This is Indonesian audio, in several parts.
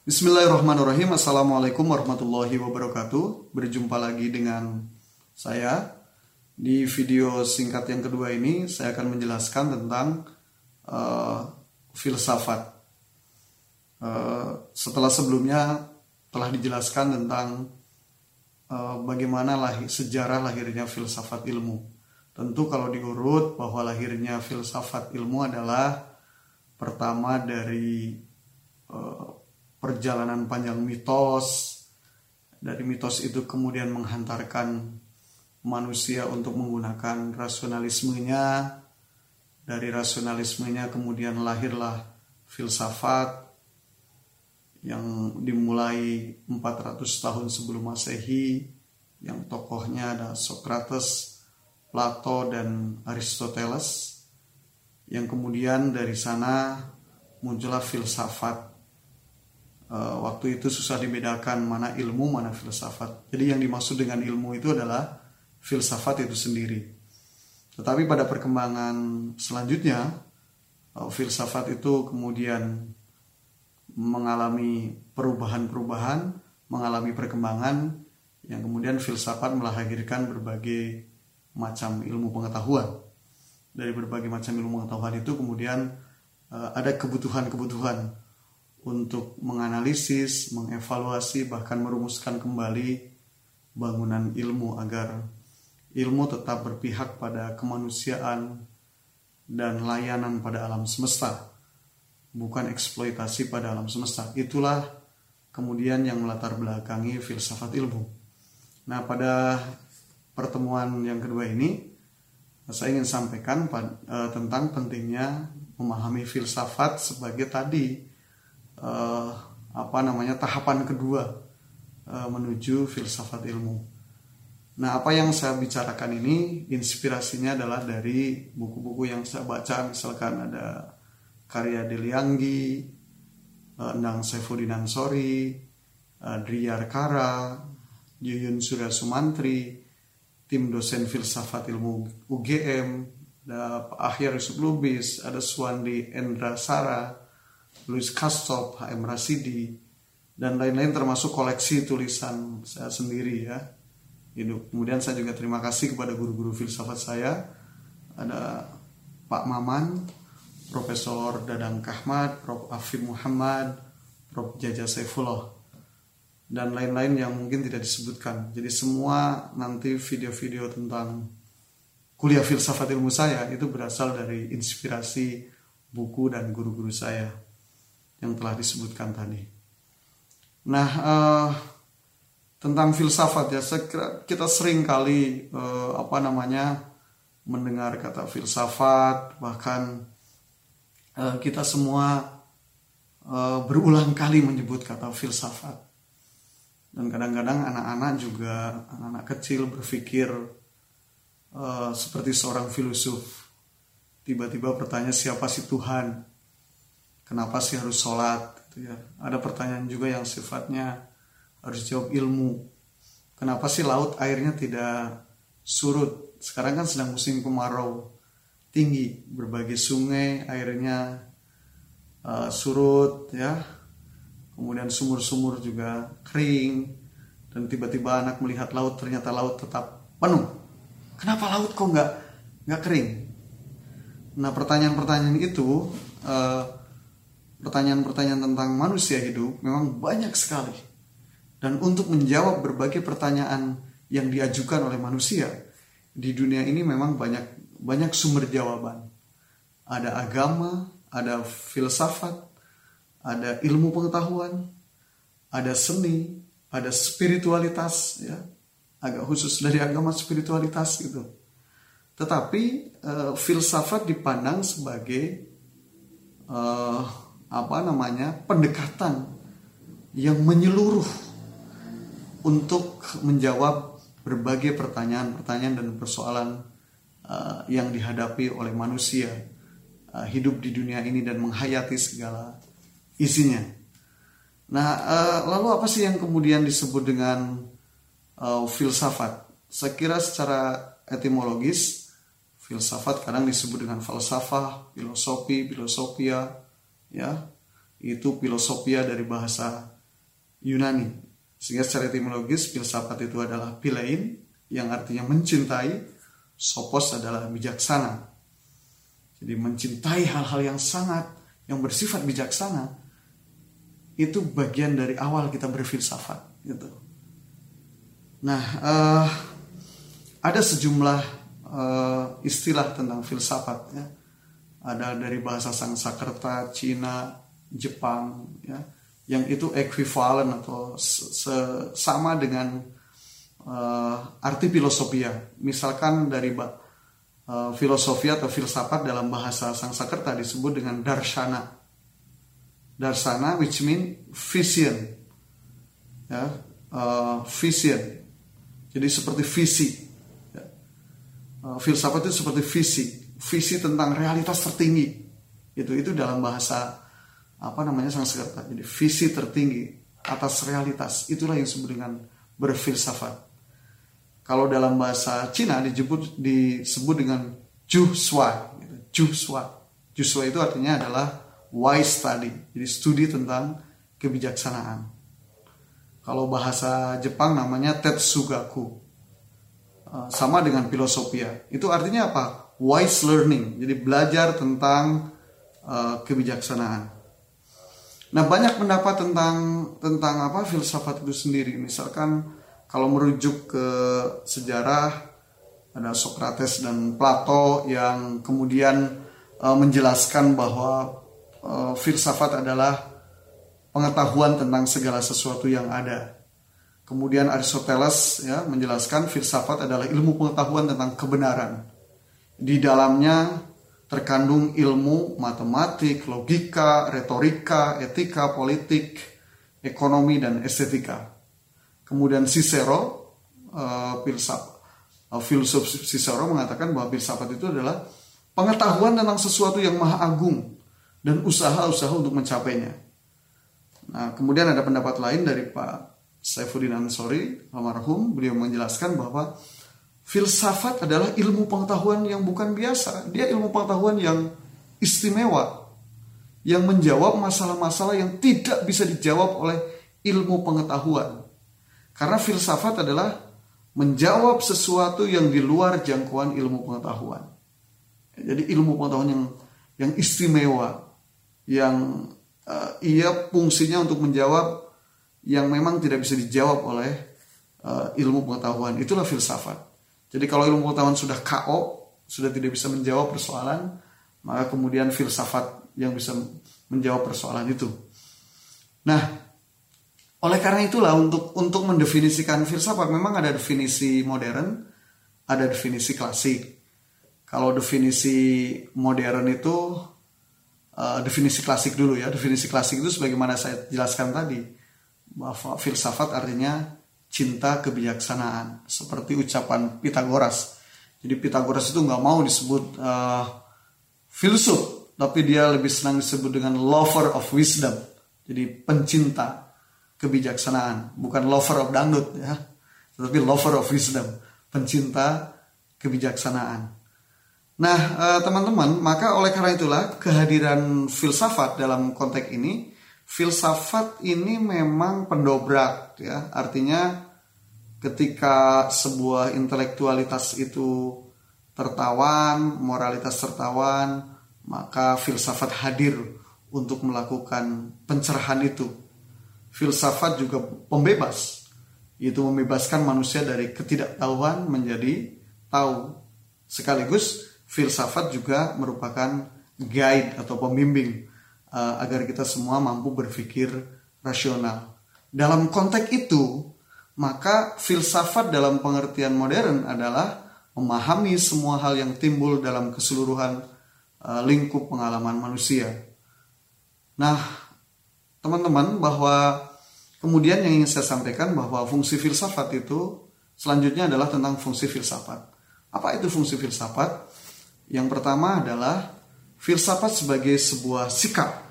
Bismillahirrahmanirrahim. Assalamualaikum warahmatullahi wabarakatuh. Berjumpa lagi dengan saya di video singkat yang kedua ini. Saya akan menjelaskan tentang uh, filsafat. Uh, setelah sebelumnya telah dijelaskan tentang uh, bagaimana lahir, sejarah lahirnya filsafat ilmu. Tentu kalau diurut bahwa lahirnya filsafat ilmu adalah pertama dari uh, perjalanan panjang mitos. Dari mitos itu kemudian menghantarkan manusia untuk menggunakan rasionalismenya. Dari rasionalismenya kemudian lahirlah filsafat yang dimulai 400 tahun sebelum Masehi yang tokohnya ada Socrates, Plato dan Aristoteles yang kemudian dari sana muncullah filsafat uh, waktu itu susah dibedakan mana ilmu mana filsafat. Jadi yang dimaksud dengan ilmu itu adalah filsafat itu sendiri. Tetapi pada perkembangan selanjutnya uh, filsafat itu kemudian mengalami perubahan-perubahan, mengalami perkembangan yang kemudian filsafat melahirkan berbagai macam ilmu pengetahuan. Dari berbagai macam ilmu pengetahuan itu kemudian uh, ada kebutuhan-kebutuhan untuk menganalisis, mengevaluasi, bahkan merumuskan kembali bangunan ilmu agar ilmu tetap berpihak pada kemanusiaan dan layanan pada alam semesta, bukan eksploitasi pada alam semesta. Itulah kemudian yang melatar belakangi filsafat ilmu. Nah, pada pertemuan yang kedua ini, saya ingin sampaikan uh, tentang pentingnya memahami filsafat sebagai tadi uh, apa namanya tahapan kedua uh, menuju filsafat ilmu. Nah, apa yang saya bicarakan ini inspirasinya adalah dari buku-buku yang saya baca, misalkan ada karya Delianggi, uh, Endang Saifuddin Ansori, uh, Driyar Kara, Yuyun Surya Sumantri, tim dosen filsafat ilmu UGM, ada Pak Ahyar Yusuf Lubis, ada Suwandi Endra Sara, Louis Kastop, HM Rasidi, dan lain-lain termasuk koleksi tulisan saya sendiri ya. Hidup. Kemudian saya juga terima kasih kepada guru-guru filsafat saya. Ada Pak Maman, Profesor Dadang Kahmat, Prof. Afif Muhammad, Prof. Jaja Saifullah, dan lain-lain yang mungkin tidak disebutkan. Jadi semua nanti video-video tentang kuliah filsafat ilmu saya itu berasal dari inspirasi buku dan guru-guru saya yang telah disebutkan tadi. Nah, uh, tentang filsafat ya, kita sering kali uh, apa namanya mendengar kata filsafat, bahkan uh, kita semua uh, berulang kali menyebut kata filsafat. Dan kadang-kadang anak-anak juga anak-anak kecil berpikir uh, seperti seorang filosof. Tiba-tiba bertanya siapa sih Tuhan? Kenapa sih harus sholat gitu ya? Ada pertanyaan juga yang sifatnya harus jawab ilmu. Kenapa sih laut airnya tidak surut? Sekarang kan sedang musim kemarau. Tinggi berbagai sungai airnya uh, surut ya. Kemudian sumur-sumur juga kering dan tiba-tiba anak melihat laut ternyata laut tetap penuh. Kenapa laut kok nggak nggak kering? Nah pertanyaan-pertanyaan itu uh, pertanyaan-pertanyaan tentang manusia hidup memang banyak sekali. Dan untuk menjawab berbagai pertanyaan yang diajukan oleh manusia di dunia ini memang banyak banyak sumber jawaban. Ada agama, ada filsafat, ada ilmu pengetahuan, ada seni, ada spiritualitas ya. Agak khusus dari agama spiritualitas gitu. Tetapi uh, filsafat dipandang sebagai uh, apa namanya pendekatan yang menyeluruh untuk menjawab berbagai pertanyaan-pertanyaan dan persoalan uh, yang dihadapi oleh manusia uh, hidup di dunia ini dan menghayati segala isinya. Nah, uh, lalu apa sih yang kemudian disebut dengan uh, filsafat? Saya kira secara etimologis filsafat kadang disebut dengan falsafah, filosofi, filosofia, ya itu filosofia dari bahasa Yunani. Sehingga secara etimologis filsafat itu adalah pilein yang artinya mencintai, sopos adalah bijaksana. Jadi mencintai hal-hal yang sangat yang bersifat bijaksana itu bagian dari awal kita berfilsafat gitu. Nah, uh, ada sejumlah uh, istilah tentang filsafat ya. Ada dari bahasa Sanskerta, Cina, Jepang ya, yang itu ekuivalen atau sama dengan uh, arti filosofia. Misalkan dari uh, filosofi atau filsafat dalam bahasa Sanskerta disebut dengan darshana. Darsana which mean vision. Ya, uh, vision. Jadi seperti visi. Ya. Filsafat itu seperti visi, visi tentang realitas tertinggi. Itu itu dalam bahasa apa namanya Sanskerta. Jadi visi tertinggi atas realitas itulah yang disebut dengan berfilsafat. Kalau dalam bahasa Cina disebut disebut dengan Juswa, gitu. Juswa. Juswa itu artinya adalah wise study, jadi studi tentang kebijaksanaan. Kalau bahasa Jepang namanya Tetsugaku. Eh, sama dengan filosofia. Itu artinya apa? Wise learning. Jadi belajar tentang uh, kebijaksanaan. Nah banyak pendapat tentang tentang apa filsafat itu sendiri. Misalkan kalau merujuk ke sejarah ada Socrates dan Plato yang kemudian uh, menjelaskan bahwa uh, filsafat adalah pengetahuan tentang segala sesuatu yang ada. Kemudian Aristoteles ya menjelaskan filsafat adalah ilmu pengetahuan tentang kebenaran. Di dalamnya terkandung ilmu matematik, logika, retorika, etika, politik, ekonomi, dan estetika. Kemudian Cicero, uh, filsaf, uh, filsuf Cicero mengatakan bahwa filsafat itu adalah pengetahuan tentang sesuatu yang maha agung dan usaha-usaha untuk mencapainya. Nah, kemudian ada pendapat lain dari Pak Saifuddin Ansori, almarhum, beliau menjelaskan bahwa filsafat adalah ilmu pengetahuan yang bukan biasa. Dia ilmu pengetahuan yang istimewa. Yang menjawab masalah-masalah yang tidak bisa dijawab oleh ilmu pengetahuan. Karena filsafat adalah menjawab sesuatu yang di luar jangkauan ilmu pengetahuan. Jadi ilmu pengetahuan yang yang istimewa, yang uh, ia fungsinya untuk menjawab yang memang tidak bisa dijawab oleh uh, ilmu pengetahuan. Itulah filsafat. Jadi kalau ilmu pengetahuan sudah KO, sudah tidak bisa menjawab persoalan, maka kemudian filsafat yang bisa menjawab persoalan itu. Nah, oleh karena itulah untuk untuk mendefinisikan filsafat memang ada definisi modern, ada definisi klasik. Kalau definisi modern itu uh, definisi klasik dulu ya. Definisi klasik itu sebagaimana saya jelaskan tadi bahwa filsafat artinya cinta kebijaksanaan seperti ucapan Pitagoras. Jadi Pitagoras itu nggak mau disebut uh, filsuf, tapi dia lebih senang disebut dengan lover of wisdom. Jadi pencinta kebijaksanaan, bukan lover of dangdut ya, tetapi lover of wisdom, pencinta kebijaksanaan. Nah, uh, teman-teman, maka oleh karena itulah kehadiran filsafat dalam konteks ini filsafat ini memang pendobrak ya. Artinya ketika sebuah intelektualitas itu tertawan moralitas tertawan maka filsafat hadir untuk melakukan pencerahan itu. Filsafat juga pembebas itu membebaskan manusia dari ketidaktahuan menjadi tahu. Sekaligus filsafat juga merupakan guide atau pembimbing uh, agar kita semua mampu berpikir rasional. Dalam konteks itu, maka filsafat dalam pengertian modern adalah memahami semua hal yang timbul dalam keseluruhan uh, lingkup pengalaman manusia. Nah, teman-teman, bahwa kemudian yang ingin saya sampaikan bahwa fungsi filsafat itu selanjutnya adalah tentang fungsi filsafat. Apa itu fungsi filsafat? Yang pertama adalah filsafat sebagai sebuah sikap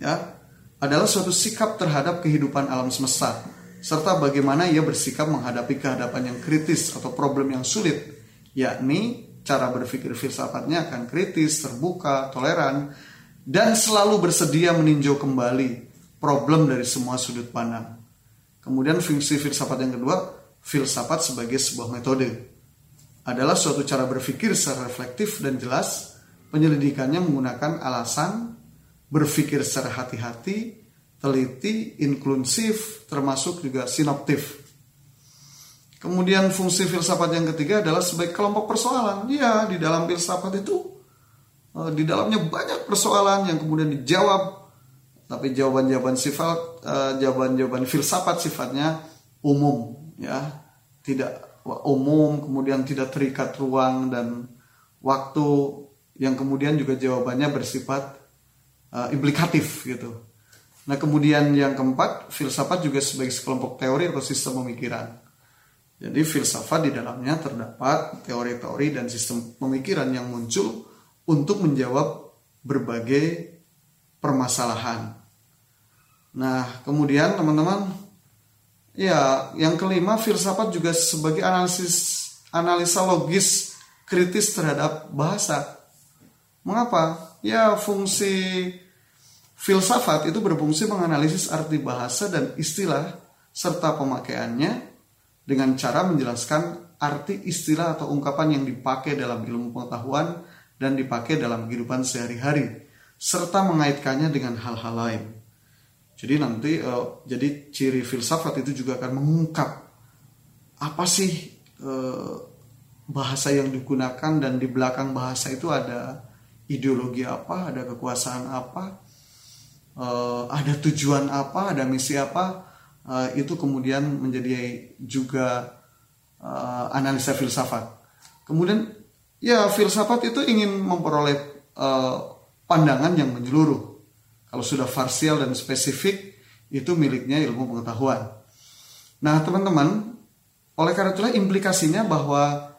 ya adalah suatu sikap terhadap kehidupan alam semesta serta bagaimana ia bersikap menghadapi kehadapan yang kritis atau problem yang sulit yakni cara berpikir filsafatnya akan kritis, terbuka, toleran dan selalu bersedia meninjau kembali problem dari semua sudut pandang. Kemudian fungsi filsafat yang kedua, filsafat sebagai sebuah metode. Adalah suatu cara berpikir secara reflektif dan jelas, penyelidikannya menggunakan alasan, berpikir secara hati-hati, teliti, inklusif, termasuk juga sinoptif. Kemudian fungsi filsafat yang ketiga adalah sebagai kelompok persoalan. Ya, di dalam filsafat itu eh, di dalamnya banyak persoalan yang kemudian dijawab tapi jawaban-jawaban sifat uh, jawaban-jawaban filsafat sifatnya umum ya tidak umum kemudian tidak terikat ruang dan waktu yang kemudian juga jawabannya bersifat uh, implikatif gitu nah kemudian yang keempat filsafat juga sebagai sekelompok teori atau sistem pemikiran jadi filsafat di dalamnya terdapat teori-teori dan sistem pemikiran yang muncul untuk menjawab berbagai permasalahan. Nah, kemudian teman-teman, ya yang kelima filsafat juga sebagai analisis analisa logis kritis terhadap bahasa. Mengapa? Ya fungsi filsafat itu berfungsi menganalisis arti bahasa dan istilah serta pemakaiannya dengan cara menjelaskan arti istilah atau ungkapan yang dipakai dalam ilmu pengetahuan dan dipakai dalam kehidupan sehari-hari serta mengaitkannya dengan hal-hal lain. Jadi nanti uh, jadi ciri filsafat itu juga akan mengungkap apa sih uh, bahasa yang digunakan dan di belakang bahasa itu ada ideologi apa, ada kekuasaan apa, uh, ada tujuan apa, ada misi apa, uh, itu kemudian menjadi juga uh, analisa filsafat. Kemudian ya filsafat itu ingin memperoleh pandangan yang menyeluruh. Kalau sudah parsial dan spesifik, itu miliknya ilmu pengetahuan. Nah, teman-teman, oleh karena itulah implikasinya bahwa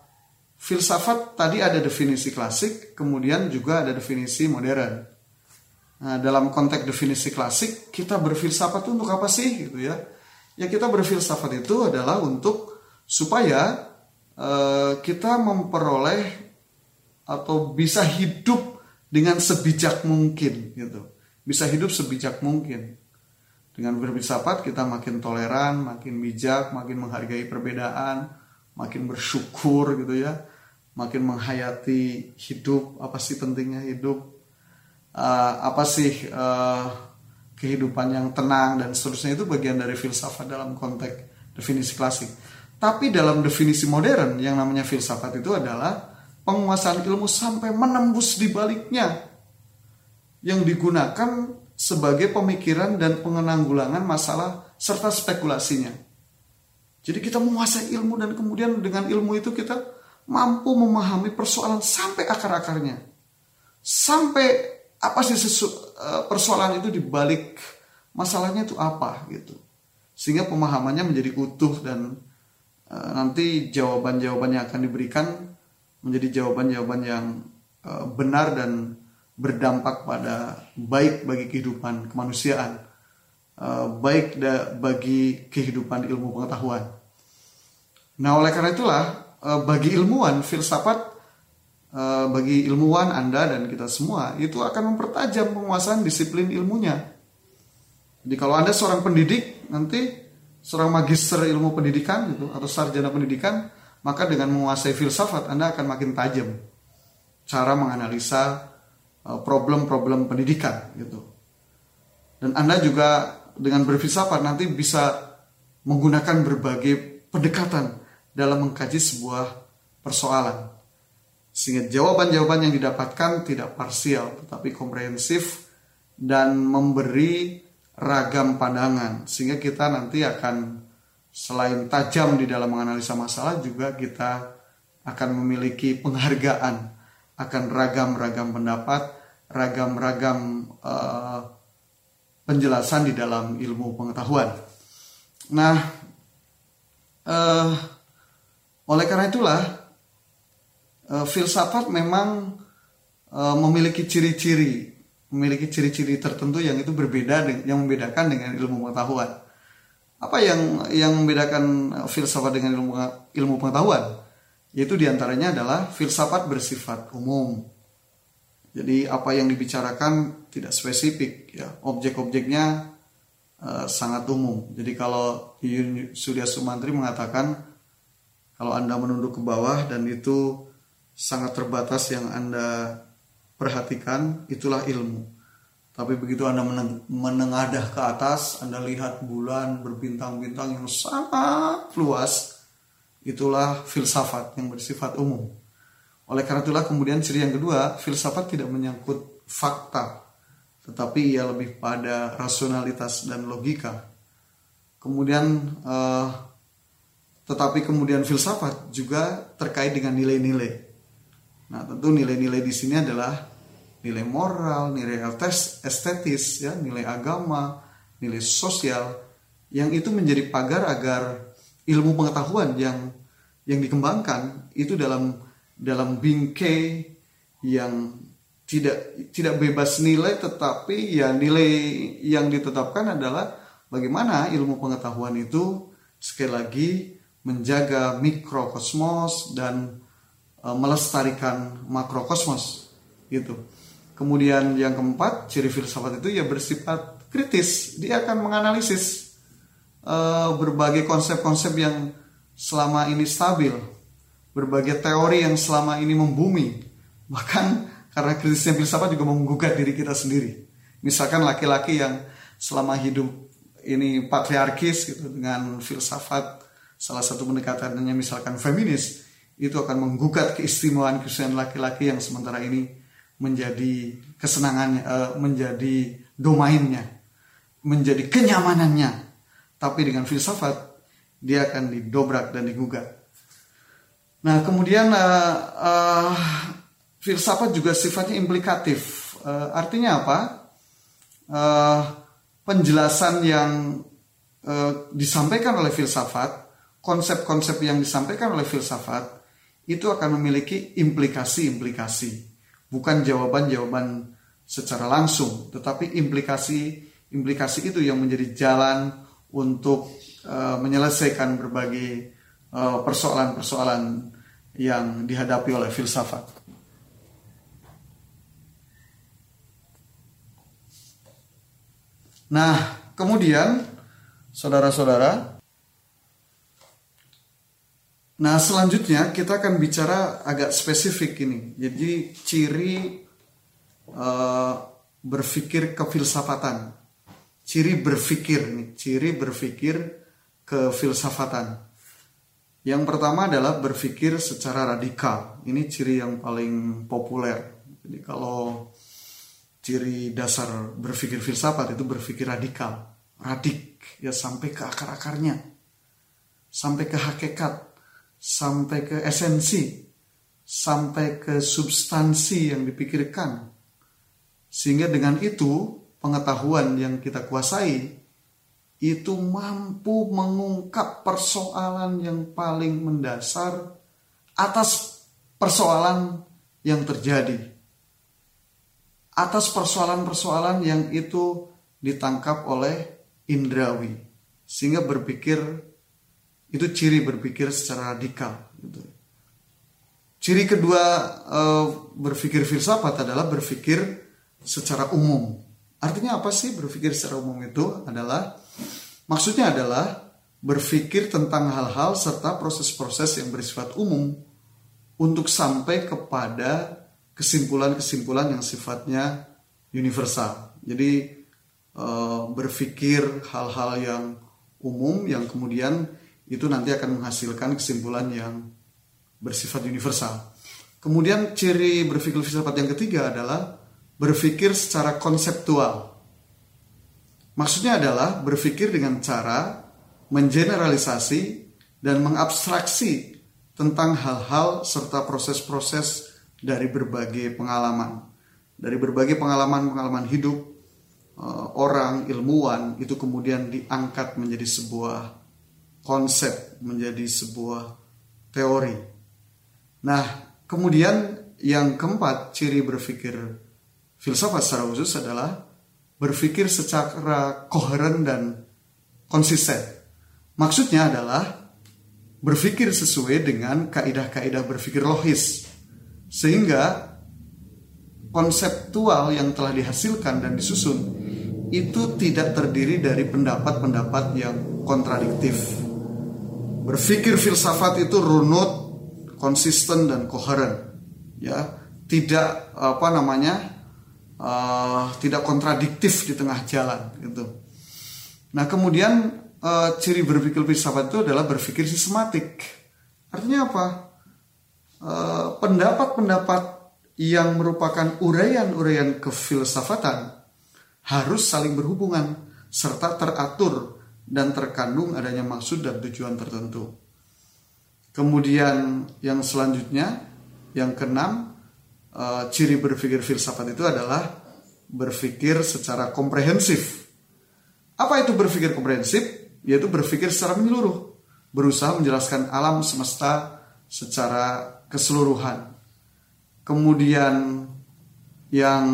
filsafat tadi ada definisi klasik, kemudian juga ada definisi modern. Nah, dalam konteks definisi klasik, kita berfilsafat untuk apa sih gitu ya? Ya kita berfilsafat itu adalah untuk supaya uh, kita memperoleh atau bisa hidup dengan sebijak mungkin gitu. Bisa hidup sebijak mungkin. Dengan berfilsafat kita makin toleran, makin bijak, makin menghargai perbedaan, makin bersyukur gitu ya. Makin menghayati hidup, apa sih pentingnya hidup? Uh, apa sih uh, kehidupan yang tenang dan seterusnya itu bagian dari filsafat dalam konteks definisi klasik. Tapi dalam definisi modern yang namanya filsafat itu adalah penguasaan ilmu sampai menembus di baliknya yang digunakan sebagai pemikiran dan pengenanggulangan masalah serta spekulasinya. Jadi kita menguasai ilmu dan kemudian dengan ilmu itu kita mampu memahami persoalan sampai akar-akarnya. Sampai apa sih eh, persoalan itu dibalik masalahnya itu apa gitu. Sehingga pemahamannya menjadi utuh dan uh, nanti jawaban-jawaban yang akan diberikan menjadi jawaban-jawaban yang uh, benar dan berdampak pada baik bagi kehidupan kemanusiaan, uh, baik da, bagi kehidupan ilmu pengetahuan. Nah, oleh karena itulah uh, bagi ilmuwan filsafat uh, bagi ilmuwan Anda dan kita semua itu akan mempertajam penguasaan disiplin ilmunya. Jadi kalau Anda seorang pendidik nanti seorang magister ilmu pendidikan gitu atau sarjana pendidikan maka dengan menguasai filsafat Anda akan makin tajam cara menganalisa uh, problem-problem pendidikan gitu. Dan Anda juga dengan berfilsafat nanti bisa menggunakan berbagai pendekatan dalam mengkaji sebuah persoalan. Sehingga jawaban-jawaban yang didapatkan tidak parsial tetapi komprehensif dan memberi ragam pandangan sehingga kita nanti akan selain tajam di dalam menganalisa masalah juga kita akan memiliki penghargaan akan ragam-ragam pendapat, ragam-ragam uh, penjelasan di dalam ilmu pengetahuan. Nah, uh, oleh karena itulah uh, filsafat memang uh, memiliki ciri-ciri, memiliki ciri-ciri tertentu yang itu berbeda, yang membedakan dengan ilmu pengetahuan apa yang yang membedakan filsafat dengan ilmu ilmu pengetahuan? Yaitu di antaranya adalah filsafat bersifat umum. Jadi apa yang dibicarakan tidak spesifik ya. Objek-objeknya uh, sangat umum. Jadi kalau Surya Sumantri mengatakan kalau Anda menunduk ke bawah dan itu sangat terbatas yang Anda perhatikan, itulah ilmu. Tapi begitu Anda menengadah ke atas, Anda lihat bulan berbintang-bintang yang sangat luas, itulah filsafat yang bersifat umum. Oleh karena itulah kemudian ciri yang kedua, filsafat tidak menyangkut fakta, tetapi ia lebih pada rasionalitas dan logika. Kemudian, eh, tetapi kemudian filsafat juga terkait dengan nilai-nilai. Nah, tentu nilai-nilai di sini adalah nilai moral, nilai estetis, ya, nilai agama, nilai sosial, yang itu menjadi pagar agar ilmu pengetahuan yang yang dikembangkan itu dalam dalam bingkai yang tidak tidak bebas nilai tetapi ya nilai yang ditetapkan adalah bagaimana ilmu pengetahuan itu sekali lagi menjaga mikrokosmos dan e, melestarikan makrokosmos gitu. Kemudian yang keempat ciri filsafat itu ya bersifat kritis. Dia akan menganalisis e, berbagai konsep-konsep yang selama ini stabil berbagai teori yang selama ini membumi. Bahkan karena kritisnya filsafat juga menggugat diri kita sendiri. Misalkan laki-laki yang selama hidup ini patriarkis gitu dengan filsafat salah satu pendekatannya misalkan feminis itu akan menggugat keistimewaan keistimewaan laki-laki yang sementara ini menjadi kesenangannya uh, menjadi domainnya menjadi kenyamanannya tapi dengan filsafat dia akan didobrak dan digugat Nah, kemudian uh, uh, filsafat juga sifatnya implikatif. Uh, artinya apa? Uh, penjelasan yang uh, disampaikan oleh filsafat, konsep-konsep yang disampaikan oleh filsafat itu akan memiliki implikasi-implikasi, bukan jawaban-jawaban secara langsung, tetapi implikasi-implikasi itu yang menjadi jalan untuk uh, menyelesaikan berbagai persoalan-persoalan yang dihadapi oleh filsafat. Nah, kemudian saudara-saudara, nah selanjutnya kita akan bicara agak spesifik ini. Jadi ciri uh, berpikir kefilsafatan, ciri berpikir nih, ciri berpikir kefilsafatan. Yang pertama adalah berpikir secara radikal. Ini ciri yang paling populer. Jadi kalau ciri dasar berpikir filsafat itu berpikir radikal. Radik, ya sampai ke akar-akarnya. Sampai ke hakikat, sampai ke esensi, sampai ke substansi yang dipikirkan. Sehingga dengan itu pengetahuan yang kita kuasai itu mampu mengungkap persoalan yang paling mendasar atas persoalan yang terjadi. Atas persoalan-persoalan yang itu ditangkap oleh indrawi. Sehingga berpikir, itu ciri berpikir secara radikal. Gitu. Ciri kedua e, berpikir filsafat adalah berpikir secara umum. Artinya apa sih berpikir secara umum itu? Adalah Maksudnya adalah berpikir tentang hal-hal serta proses-proses yang bersifat umum untuk sampai kepada kesimpulan-kesimpulan yang sifatnya universal. Jadi eh, berpikir hal-hal yang umum yang kemudian itu nanti akan menghasilkan kesimpulan yang bersifat universal. Kemudian ciri berpikir filsafat yang ketiga adalah berpikir secara konseptual. Maksudnya adalah berpikir dengan cara mengeneralisasi dan mengabstraksi tentang hal-hal serta proses-proses dari berbagai pengalaman. Dari berbagai pengalaman-pengalaman hidup, eh, orang, ilmuwan, itu kemudian diangkat menjadi sebuah konsep, menjadi sebuah teori. Nah, kemudian yang keempat, ciri berpikir filsafat secara khusus adalah berpikir secara koheren dan konsisten. Maksudnya adalah berpikir sesuai dengan kaidah-kaidah berpikir logis. Sehingga konseptual yang telah dihasilkan dan disusun itu tidak terdiri dari pendapat-pendapat yang kontradiktif. Berpikir filsafat itu runut, konsisten dan koheren, ya, tidak apa namanya, uh, tidak kontradiktif di tengah jalan, gitu. Nah kemudian uh, ciri berpikir filsafat itu adalah berpikir sistematik. Artinya apa? Eh, pendapat-pendapat uh, yang merupakan uraian-uraian kefilsafatan harus saling berhubungan serta teratur dan terkandung adanya maksud dan tujuan tertentu. Kemudian yang selanjutnya, yang keenam, uh, ciri berpikir filsafat itu adalah berpikir secara komprehensif. Apa itu berpikir komprehensif? Yaitu berpikir secara menyeluruh, berusaha menjelaskan alam semesta secara keseluruhan. Kemudian yang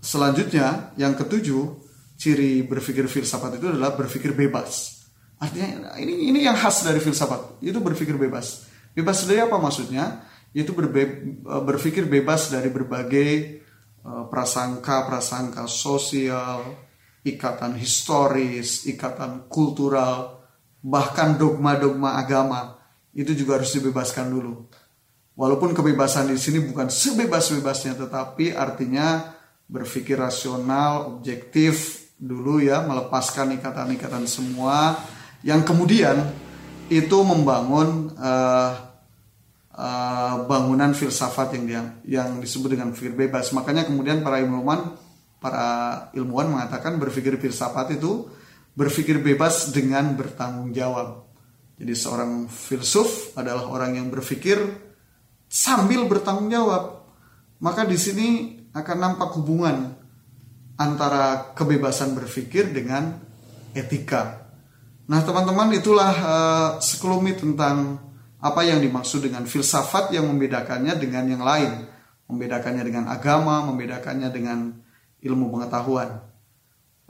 selanjutnya, yang ketujuh, ciri berpikir filsafat itu adalah berpikir bebas. Artinya ini ini yang khas dari filsafat, itu berpikir bebas. Bebas dari apa maksudnya? Itu berbe, berpikir bebas dari berbagai prasangka-prasangka sosial, ikatan historis, ikatan kultural, bahkan dogma-dogma agama itu juga harus dibebaskan dulu. Walaupun kebebasan di sini bukan sebebas-bebasnya, tetapi artinya berpikir rasional, objektif dulu ya, melepaskan ikatan-ikatan semua, yang kemudian itu membangun uh, uh, bangunan filsafat yang dia, yang disebut dengan pikir bebas. Makanya kemudian para ilmuwan, para ilmuwan mengatakan berpikir filsafat itu berpikir bebas dengan bertanggung jawab. Jadi seorang filsuf adalah orang yang berpikir sambil bertanggung jawab. Maka di sini akan nampak hubungan antara kebebasan berpikir dengan etika. Nah, teman-teman, itulah uh, sekelumit tentang apa yang dimaksud dengan filsafat yang membedakannya dengan yang lain, membedakannya dengan agama, membedakannya dengan ilmu pengetahuan.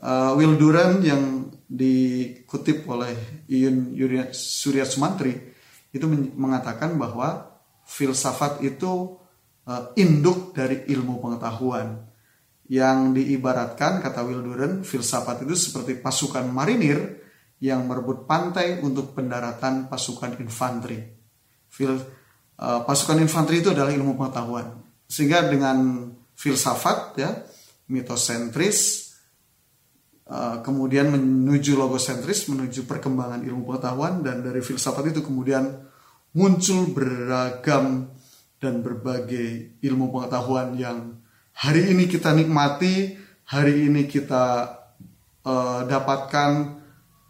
Uh, Will Durant yang dikutip oleh Iyun Surya Sumantri itu mengatakan bahwa filsafat itu uh, induk dari ilmu pengetahuan yang diibaratkan kata Will Durant filsafat itu seperti pasukan marinir yang merebut pantai untuk pendaratan pasukan infanteri. Fil, uh, pasukan infanteri itu adalah ilmu pengetahuan. Sehingga dengan filsafat ya mitosentris uh, kemudian menuju logosentris menuju perkembangan ilmu pengetahuan dan dari filsafat itu kemudian muncul beragam dan berbagai ilmu pengetahuan yang hari ini kita nikmati, hari ini kita uh, dapatkan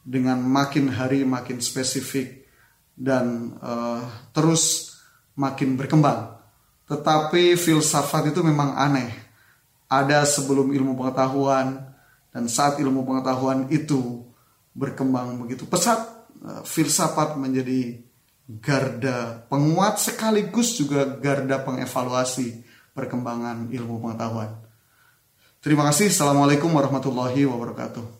dengan makin hari makin spesifik dan uh, terus makin berkembang. Tetapi filsafat itu memang aneh. Ada sebelum ilmu pengetahuan dan saat ilmu pengetahuan itu berkembang begitu pesat, uh, filsafat menjadi garda penguat sekaligus juga garda pengevaluasi perkembangan ilmu pengetahuan. Terima kasih. Assalamualaikum warahmatullahi wabarakatuh.